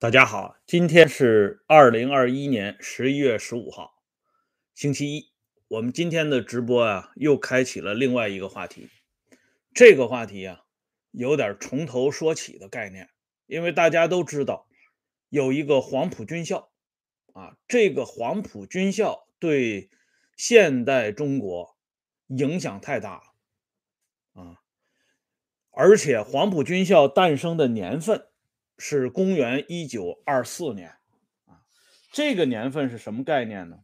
大家好，今天是二零二一年十一月十五号，星期一。我们今天的直播啊，又开启了另外一个话题。这个话题啊，有点从头说起的概念，因为大家都知道有一个黄埔军校啊，这个黄埔军校对现代中国影响太大了啊，而且黄埔军校诞生的年份。是公元一九二四年，啊，这个年份是什么概念呢？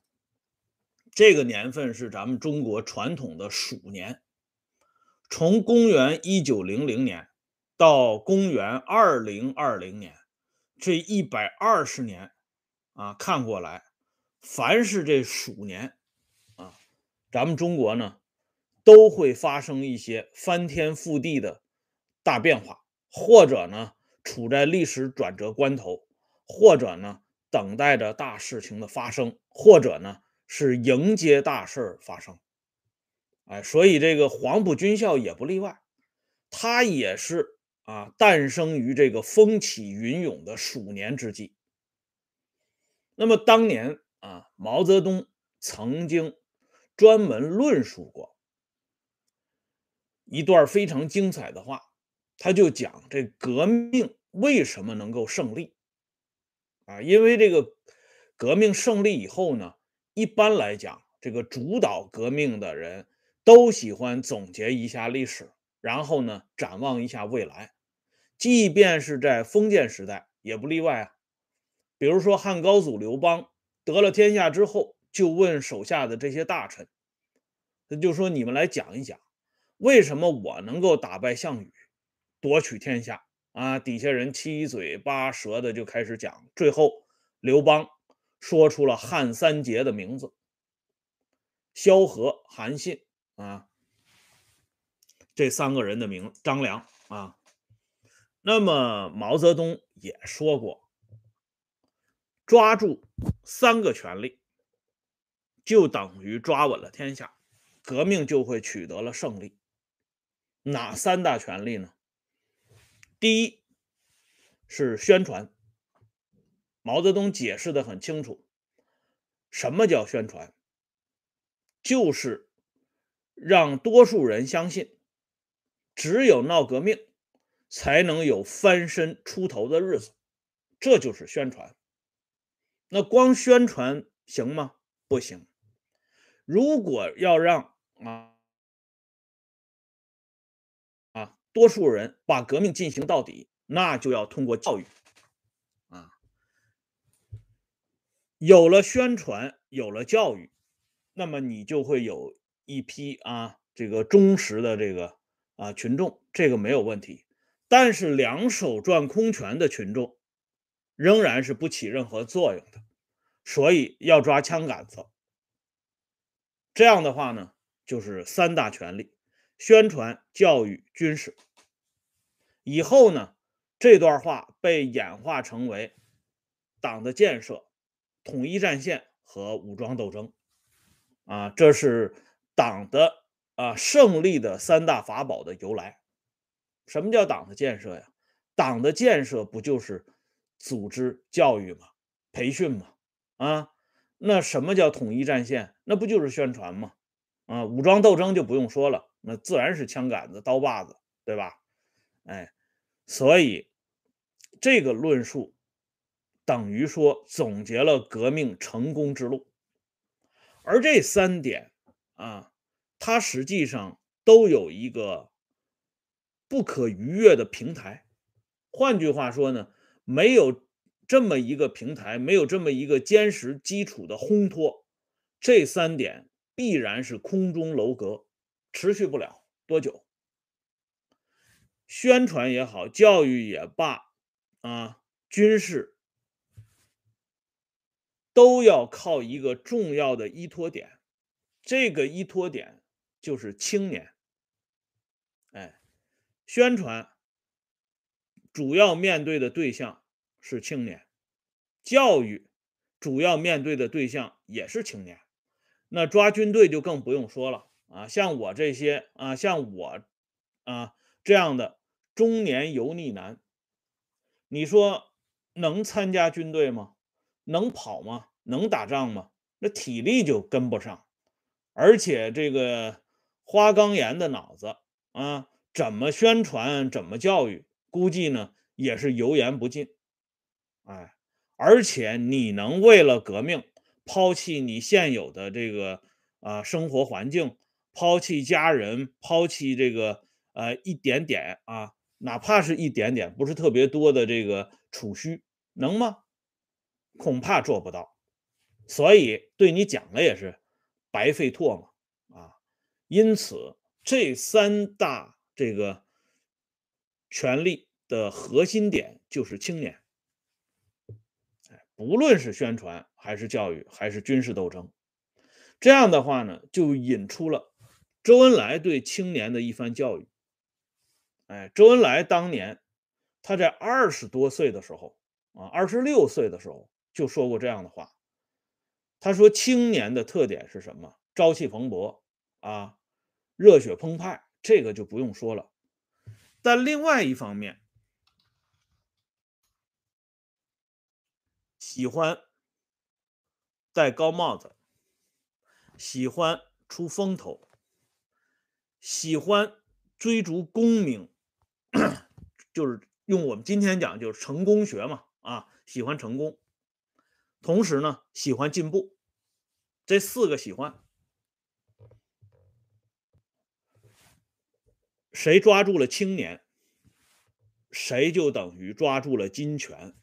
这个年份是咱们中国传统的鼠年，从公元一九零零年到公元二零二零年，这一百二十年，啊，看过来，凡是这鼠年，啊，咱们中国呢，都会发生一些翻天覆地的大变化，或者呢。处在历史转折关头，或者呢等待着大事情的发生，或者呢是迎接大事儿发生。哎，所以这个黄埔军校也不例外，它也是啊诞生于这个风起云涌的鼠年之际。那么当年啊，毛泽东曾经专门论述过一段非常精彩的话。他就讲这革命为什么能够胜利啊？因为这个革命胜利以后呢，一般来讲，这个主导革命的人都喜欢总结一下历史，然后呢，展望一下未来。即便是在封建时代也不例外啊。比如说汉高祖刘邦得了天下之后，就问手下的这些大臣，他就说：“你们来讲一讲，为什么我能够打败项羽？”夺取天下啊！底下人七嘴八舌的就开始讲，最后刘邦说出了汉三杰的名字：萧何、韩信啊，这三个人的名张良啊。那么毛泽东也说过，抓住三个权力，就等于抓稳了天下，革命就会取得了胜利。哪三大权力呢？第一是宣传，毛泽东解释的很清楚，什么叫宣传？就是让多数人相信，只有闹革命才能有翻身出头的日子，这就是宣传。那光宣传行吗？不行。如果要让啊。多数人把革命进行到底，那就要通过教育啊。有了宣传，有了教育，那么你就会有一批啊这个忠实的这个啊群众，这个没有问题。但是两手转空拳的群众仍然是不起任何作用的，所以要抓枪杆子。这样的话呢，就是三大权力。宣传、教育、军事，以后呢，这段话被演化成为党的建设、统一战线和武装斗争，啊，这是党的啊胜利的三大法宝的由来。什么叫党的建设呀？党的建设不就是组织教育吗？培训吗？啊，那什么叫统一战线？那不就是宣传吗？啊，武装斗争就不用说了。那自然是枪杆子、刀把子，对吧？哎，所以这个论述等于说总结了革命成功之路，而这三点啊，它实际上都有一个不可逾越的平台。换句话说呢，没有这么一个平台，没有这么一个坚实基础的烘托，这三点必然是空中楼阁。持续不了多久，宣传也好，教育也罢，啊，军事都要靠一个重要的依托点，这个依托点就是青年。哎，宣传主要面对的对象是青年，教育主要面对的对象也是青年，那抓军队就更不用说了。啊，像我这些啊，像我啊这样的中年油腻男，你说能参加军队吗？能跑吗？能打仗吗？那体力就跟不上，而且这个花岗岩的脑子啊，怎么宣传，怎么教育，估计呢也是油盐不进。哎，而且你能为了革命抛弃你现有的这个啊生活环境，抛弃家人，抛弃这个呃一点点啊，哪怕是一点点，不是特别多的这个储蓄，能吗？恐怕做不到。所以对你讲了也是白费唾沫啊。因此，这三大这个权力的核心点就是青年。不论是宣传还是教育还是军事斗争，这样的话呢，就引出了周恩来对青年的一番教育。哎，周恩来当年他在二十多岁的时候啊，二十六岁的时候就说过这样的话。他说：“青年的特点是什么？朝气蓬勃啊，热血澎湃，这个就不用说了。但另外一方面，喜欢戴高帽子，喜欢出风头，喜欢追逐功名，就是用我们今天讲，就是成功学嘛啊，喜欢成功，同时呢，喜欢进步。这四个喜欢，谁抓住了青年，谁就等于抓住了金权。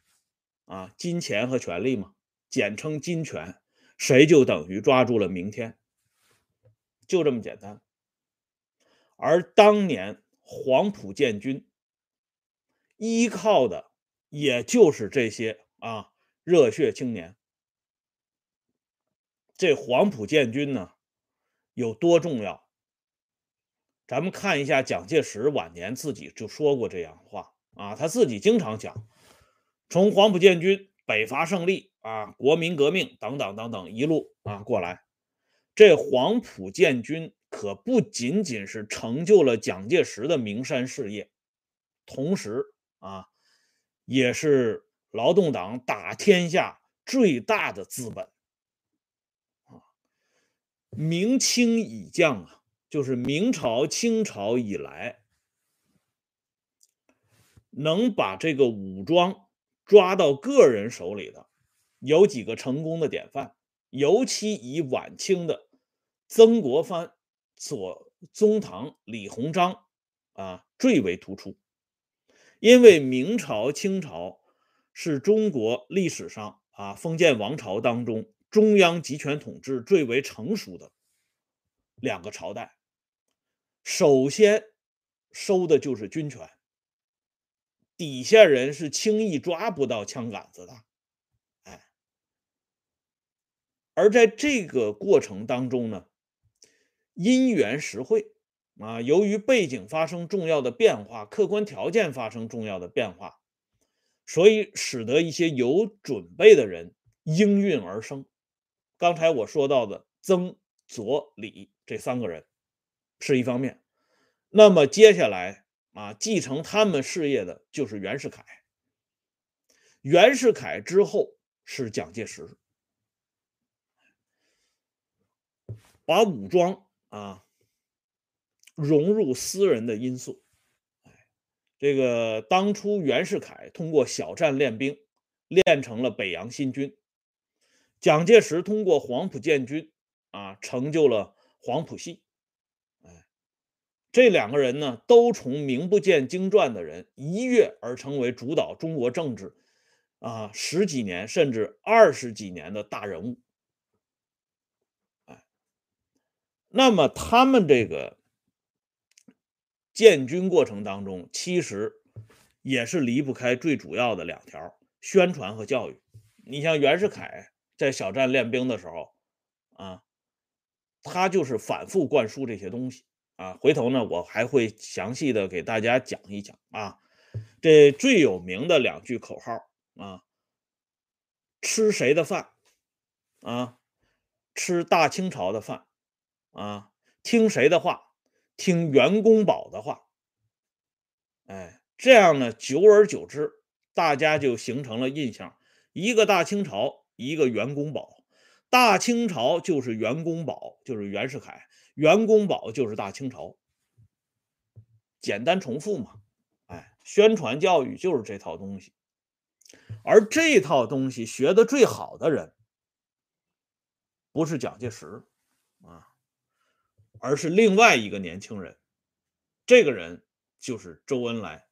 啊，金钱和权力嘛，简称金权，谁就等于抓住了明天，就这么简单。而当年黄埔建军依靠的也就是这些啊热血青年。这黄埔建军呢有多重要？咱们看一下蒋介石晚年自己就说过这样的话啊，他自己经常讲。从黄埔建军、北伐胜利啊、国民革命等等等等一路啊过来，这黄埔建军可不仅仅是成就了蒋介石的名山事业，同时啊，也是劳动党打天下最大的资本啊。明清以降啊，就是明朝、清朝以来，能把这个武装。抓到个人手里的有几个成功的典范，尤其以晚清的曾国藩、左宗棠、李鸿章啊最为突出。因为明朝、清朝是中国历史上啊封建王朝当中中央集权统治最为成熟的两个朝代，首先收的就是军权。底下人是轻易抓不到枪杆子的，哎，而在这个过程当中呢，因缘实会啊，由于背景发生重要的变化，客观条件发生重要的变化，所以使得一些有准备的人应运而生。刚才我说到的曾、左、李这三个人是一方面，那么接下来。啊，继承他们事业的就是袁世凯。袁世凯之后是蒋介石，把武装啊融入私人的因素。这个当初袁世凯通过小站练兵，练成了北洋新军；蒋介石通过黄埔建军啊，成就了黄埔系。这两个人呢，都从名不见经传的人一跃而成为主导中国政治啊十几年甚至二十几年的大人物。哎，那么他们这个建军过程当中，其实也是离不开最主要的两条：宣传和教育。你像袁世凯在小站练兵的时候啊，他就是反复灌输这些东西。啊，回头呢，我还会详细的给大家讲一讲啊。这最有名的两句口号啊，吃谁的饭啊？吃大清朝的饭啊？听谁的话？听袁公宝的话。哎，这样呢，久而久之，大家就形成了印象：一个大清朝，一个袁公宝。大清朝就是袁公宝，就是袁世凯；袁公宝就是大清朝。简单重复嘛，哎，宣传教育就是这套东西。而这套东西学的最好的人，不是蒋介石，而是另外一个年轻人。这个人就是周恩来。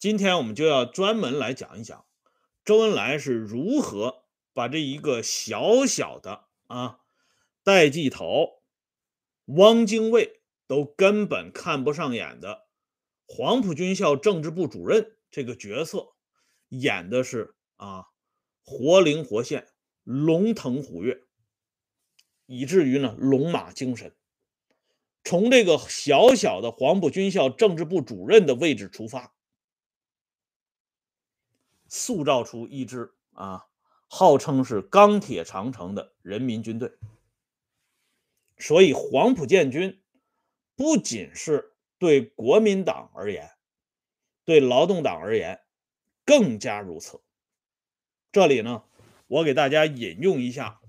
今天我们就要专门来讲一讲周恩来是如何把这一个小小的啊戴季陶、汪精卫都根本看不上眼的黄埔军校政治部主任这个角色演的是啊活灵活现、龙腾虎跃，以至于呢龙马精神。从这个小小的黄埔军校政治部主任的位置出发。塑造出一支啊，号称是钢铁长城的人民军队。所以，黄埔建军不仅是对国民党而言，对劳动党而言更加如此。这里呢，我给大家引用一下，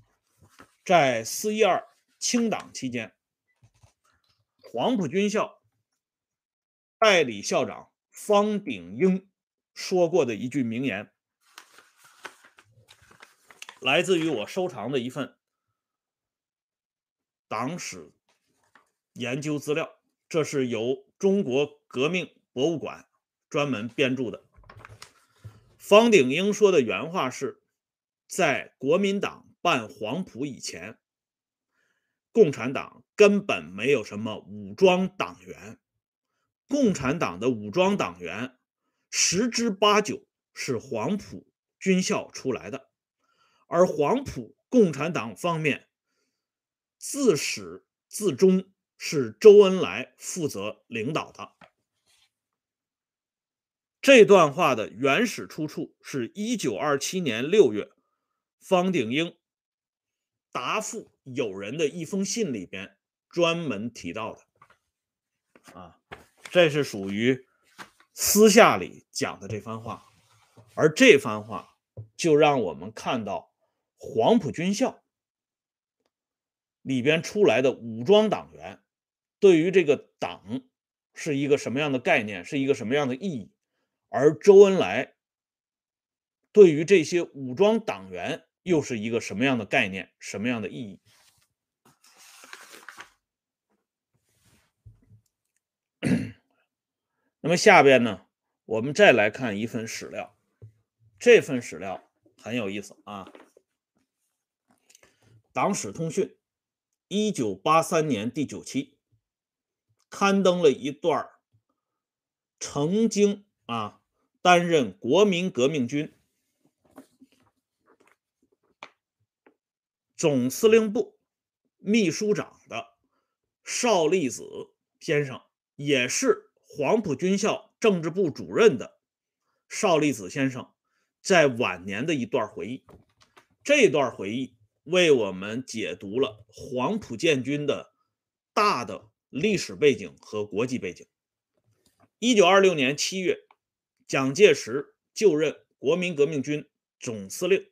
在四一二清党期间，黄埔军校代理校长方鼎英。说过的一句名言，来自于我收藏的一份党史研究资料，这是由中国革命博物馆专门编著的。方鼎英说的原话是：在国民党办黄埔以前，共产党根本没有什么武装党员，共产党的武装党员。十之八九是黄埔军校出来的，而黄埔共产党方面自始至终是周恩来负责领导的。这段话的原始出处是一九二七年六月方鼎英答复友人的一封信里边专门提到的。啊，这是属于。私下里讲的这番话，而这番话就让我们看到黄埔军校里边出来的武装党员对于这个党是一个什么样的概念，是一个什么样的意义，而周恩来对于这些武装党员又是一个什么样的概念，什么样的意义？那么下边呢，我们再来看一份史料，这份史料很有意思啊，《党史通讯》一九八三年第九期刊登了一段曾经啊担任国民革命军总司令部秘书长的邵力子先生，也是。黄埔军校政治部主任的邵力子先生在晚年的一段回忆，这段回忆为我们解读了黄埔建军的大的历史背景和国际背景。一九二六年七月，蒋介石就任国民革命军总司令，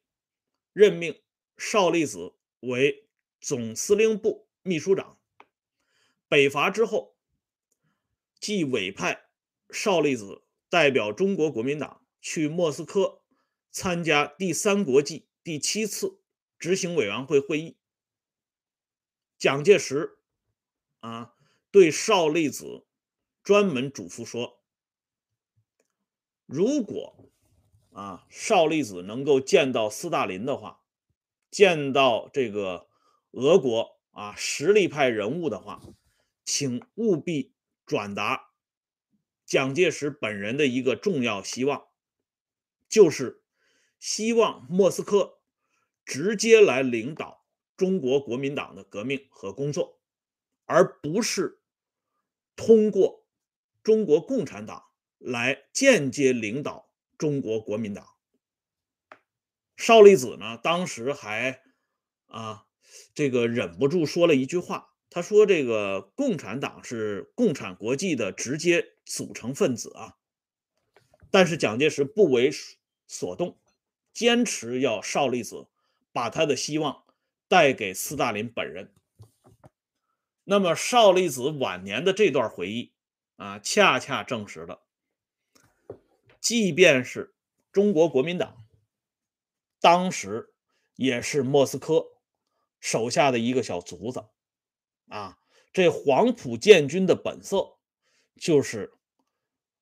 任命邵力子为总司令部秘书长。北伐之后。即委派邵力子代表中国国民党去莫斯科参加第三国际第七次执行委员会会议。蒋介石啊，对邵力子专门嘱咐说：如果啊邵力子能够见到斯大林的话，见到这个俄国啊实力派人物的话，请务必。转达蒋介石本人的一个重要希望，就是希望莫斯科直接来领导中国国民党的革命和工作，而不是通过中国共产党来间接领导中国国民党。邵力子呢，当时还啊，这个忍不住说了一句话。他说：“这个共产党是共产国际的直接组成分子啊，但是蒋介石不为所动，坚持要少利子把他的希望带给斯大林本人。那么少利子晚年的这段回忆啊，恰恰证实了，即便是中国国民党当时也是莫斯科手下的一个小卒子啊，这黄埔建军的本色就是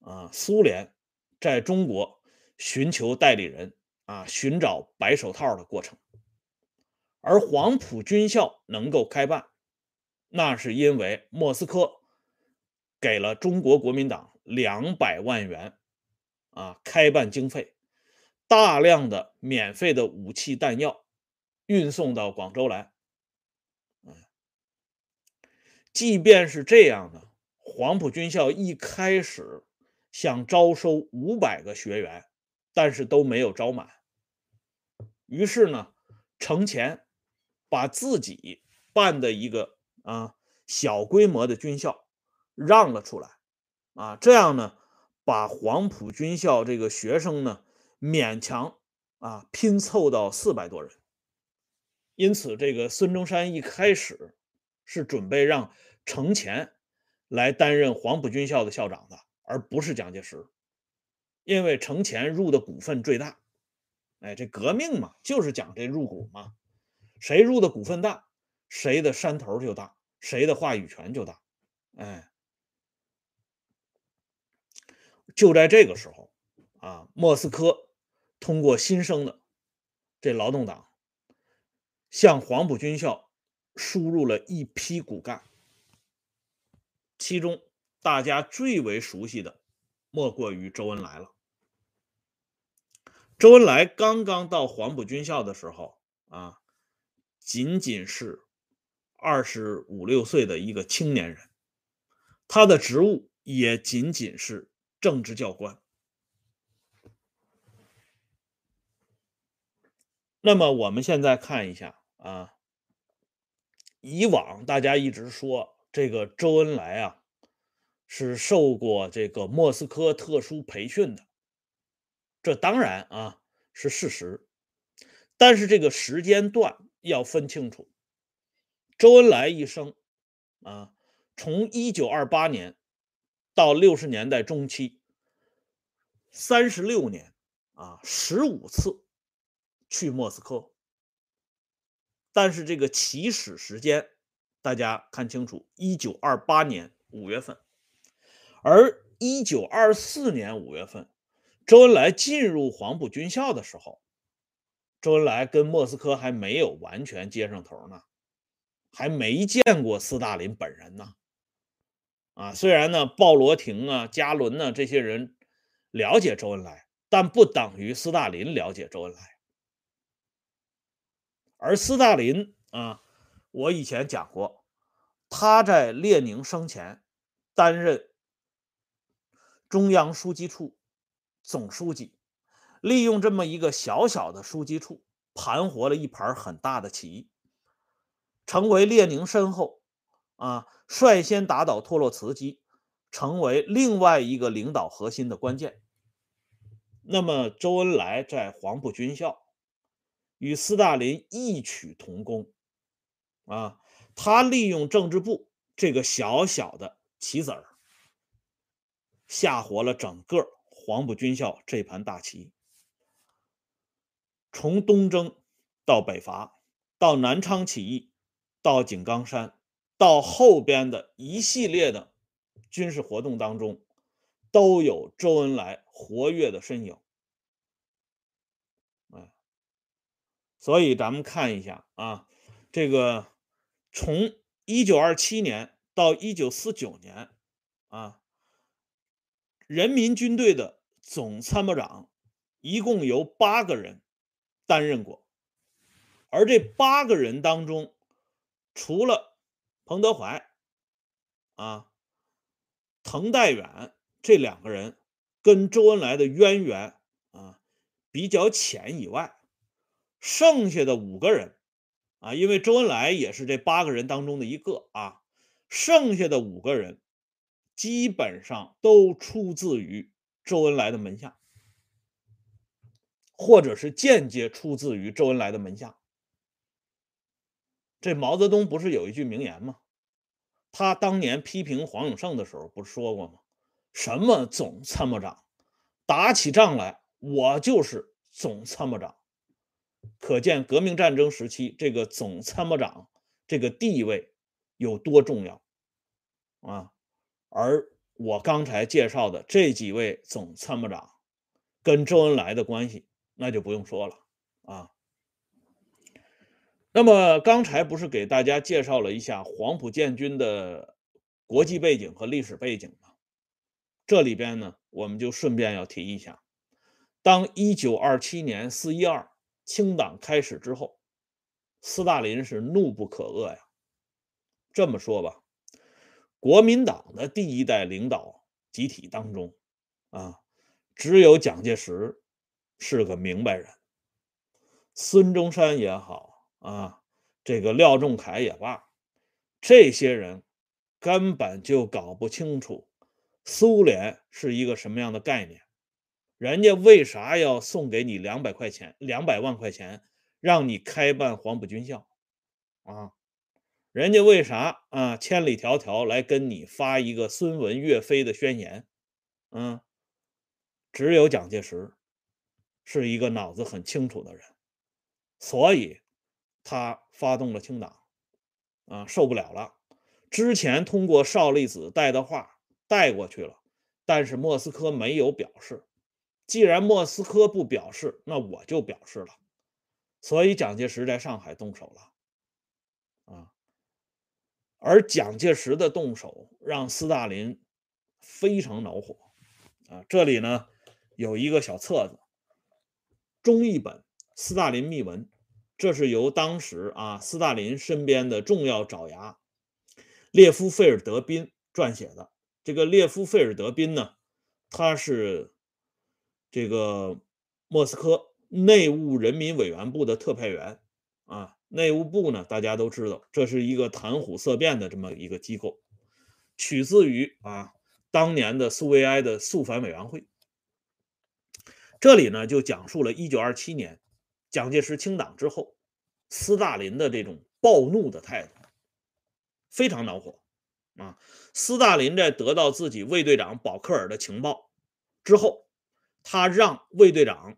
啊，苏联。在中国寻求代理人啊，寻找白手套的过程，而黄埔军校能够开办，那是因为莫斯科给了中国国民党两百万元啊开办经费，大量的免费的武器弹药运送到广州来。即便是这样呢，黄埔军校一开始。想招收五百个学员，但是都没有招满。于是呢，程前把自己办的一个啊小规模的军校让了出来，啊，这样呢，把黄埔军校这个学生呢勉强啊拼凑到四百多人。因此，这个孙中山一开始是准备让程潜来担任黄埔军校的校长的。而不是蒋介石，因为程潜入的股份最大，哎，这革命嘛，就是讲这入股嘛，谁入的股份大，谁的山头就大，谁的话语权就大，哎，就在这个时候啊，莫斯科通过新生的这劳动党，向黄埔军校输入了一批骨干，其中。大家最为熟悉的，莫过于周恩来了。周恩来刚刚到黄埔军校的时候啊，仅仅是二十五六岁的一个青年人，他的职务也仅仅是政治教官。那么我们现在看一下啊，以往大家一直说这个周恩来啊。是受过这个莫斯科特殊培训的，这当然啊是事实，但是这个时间段要分清楚。周恩来一生啊，从一九二八年到六十年代中期，三十六年啊，十五次去莫斯科，但是这个起始时间大家看清楚，一九二八年五月份。而一九二四年五月份，周恩来进入黄埔军校的时候，周恩来跟莫斯科还没有完全接上头呢，还没见过斯大林本人呢。啊，虽然呢，鲍罗廷啊、加伦呢这些人了解周恩来，但不等于斯大林了解周恩来。而斯大林啊，我以前讲过，他在列宁生前担任。中央书记处总书记利用这么一个小小的书记处，盘活了一盘很大的棋，成为列宁身后啊率先打倒托洛茨基，成为另外一个领导核心的关键。那么，周恩来在黄埔军校与斯大林异曲同工啊，他利用政治部这个小小的棋子儿。吓活了整个黄埔军校这盘大棋。从东征到北伐，到南昌起义，到井冈山，到后边的一系列的军事活动当中，都有周恩来活跃的身影。所以咱们看一下啊，这个从一九二七年到一九四九年啊。人民军队的总参谋长一共由八个人担任过，而这八个人当中，除了彭德怀、啊滕代远这两个人跟周恩来的渊源啊比较浅以外，剩下的五个人啊，因为周恩来也是这八个人当中的一个啊，剩下的五个人。基本上都出自于周恩来的门下，或者是间接出自于周恩来的门下。这毛泽东不是有一句名言吗？他当年批评黄永胜的时候，不是说过吗？什么总参谋长，打起仗来，我就是总参谋长。可见革命战争时期这个总参谋长这个地位有多重要啊！而我刚才介绍的这几位总参谋长，跟周恩来的关系那就不用说了啊。那么刚才不是给大家介绍了一下黄埔建军的国际背景和历史背景吗？这里边呢，我们就顺便要提一下，当一九二七年四一二清党开始之后，斯大林是怒不可遏呀。这么说吧，国民党的第一代领导集体当中，啊，只有蒋介石是个明白人，孙中山也好。啊，这个廖仲恺也罢，这些人根本就搞不清楚苏联是一个什么样的概念。人家为啥要送给你两百块钱、两百万块钱，让你开办黄埔军校？啊，人家为啥啊千里迢迢来跟你发一个孙文、岳飞的宣言？嗯，只有蒋介石是一个脑子很清楚的人，所以。他发动了清党，啊，受不了了。之前通过邵力子带的话带过去了，但是莫斯科没有表示。既然莫斯科不表示，那我就表示了。所以蒋介石在上海动手了，啊，而蒋介石的动手让斯大林非常恼火，啊，这里呢有一个小册子，中译本《斯大林密文》。这是由当时啊斯大林身边的重要爪牙列夫·费尔德宾撰写的。这个列夫·费尔德宾呢，他是这个莫斯科内务人民委员部的特派员啊。内务部呢，大家都知道，这是一个谈虎色变的这么一个机构，取自于啊当年的苏维埃的肃反委员会。这里呢，就讲述了1927年。蒋介石清党之后，斯大林的这种暴怒的态度非常恼火啊！斯大林在得到自己卫队长保克尔的情报之后，他让卫队长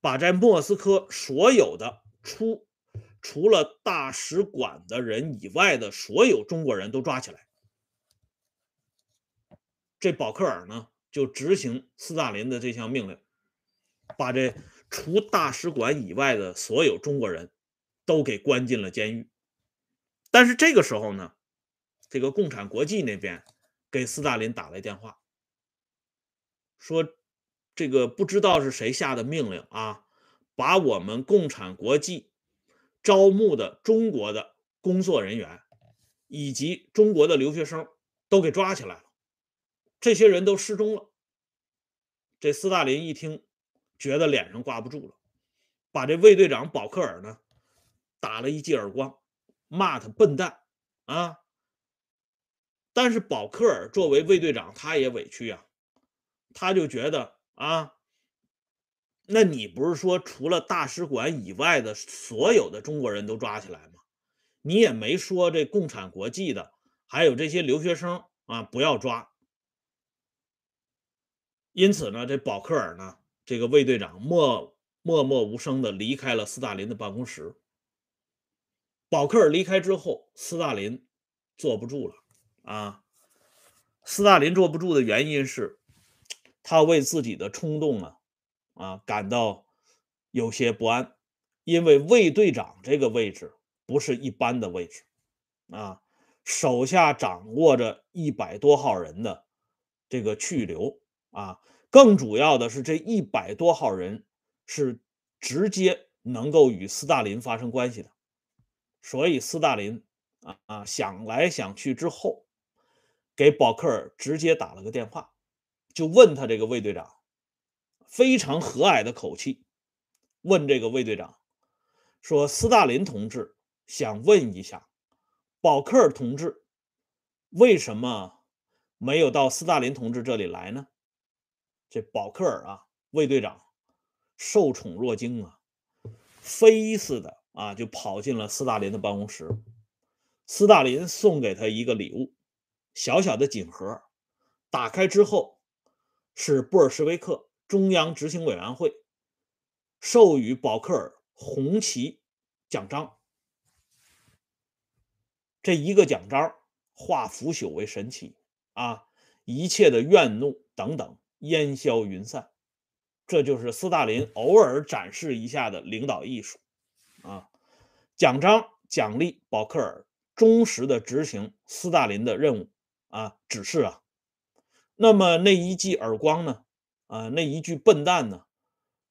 把在莫斯科所有的出除了大使馆的人以外的所有中国人都抓起来。这保克尔呢，就执行斯大林的这项命令，把这。除大使馆以外的所有中国人都给关进了监狱，但是这个时候呢，这个共产国际那边给斯大林打来电话，说这个不知道是谁下的命令啊，把我们共产国际招募的中国的工作人员以及中国的留学生都给抓起来了，这些人都失踪了。这斯大林一听。觉得脸上挂不住了，把这卫队长保克尔呢打了一记耳光，骂他笨蛋啊！但是保克尔作为卫队长，他也委屈呀，他就觉得啊，那你不是说除了大使馆以外的所有的中国人都抓起来吗？你也没说这共产国际的还有这些留学生啊不要抓。因此呢，这保克尔呢。这个卫队长默默默无声的离开了斯大林的办公室。保克尔离开之后，斯大林坐不住了啊！斯大林坐不住的原因是，他为自己的冲动啊啊感到有些不安，因为卫队长这个位置不是一般的位置啊，手下掌握着一百多号人的这个去留啊。更主要的是，这一百多号人是直接能够与斯大林发生关系的，所以斯大林啊啊想来想去之后，给保克尔直接打了个电话，就问他这个卫队长，非常和蔼的口气问这个卫队长说：“斯大林同志想问一下，保克尔同志为什么没有到斯大林同志这里来呢？”这保克尔啊，卫队长受宠若惊啊，飞似的啊就跑进了斯大林的办公室。斯大林送给他一个礼物，小小的锦盒，打开之后是布尔什维克中央执行委员会授予保克尔红旗奖章。这一个奖章化腐朽为神奇啊，一切的怨怒等等烟消云散。这就是斯大林偶尔展示一下的领导艺术啊！奖章奖励保克尔。忠实的执行斯大林的任务啊指示啊，那么那一记耳光呢？啊，那一句笨蛋呢？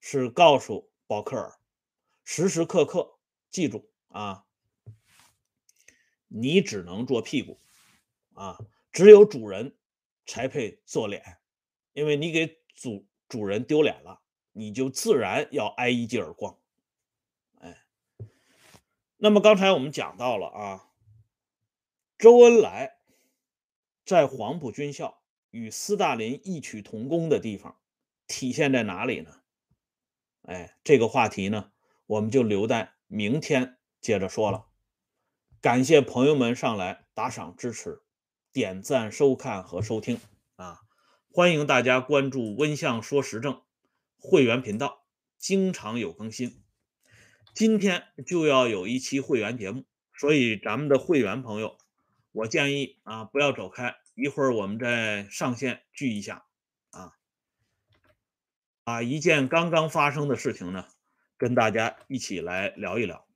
是告诉保克尔，时时刻刻记住啊，你只能做屁股啊，只有主人才配做脸，因为你给主主人丢脸了，你就自然要挨一记耳光。哎，那么刚才我们讲到了啊。周恩来在黄埔军校与斯大林异曲同工的地方体现在哪里呢？哎，这个话题呢，我们就留在明天接着说了。感谢朋友们上来打赏支持、点赞、收看和收听啊！欢迎大家关注“温相说时政”会员频道，经常有更新。今天就要有一期会员节目，所以咱们的会员朋友。我建议啊，不要走开，一会儿我们再上线聚一下，啊，把一件刚刚发生的事情呢，跟大家一起来聊一聊。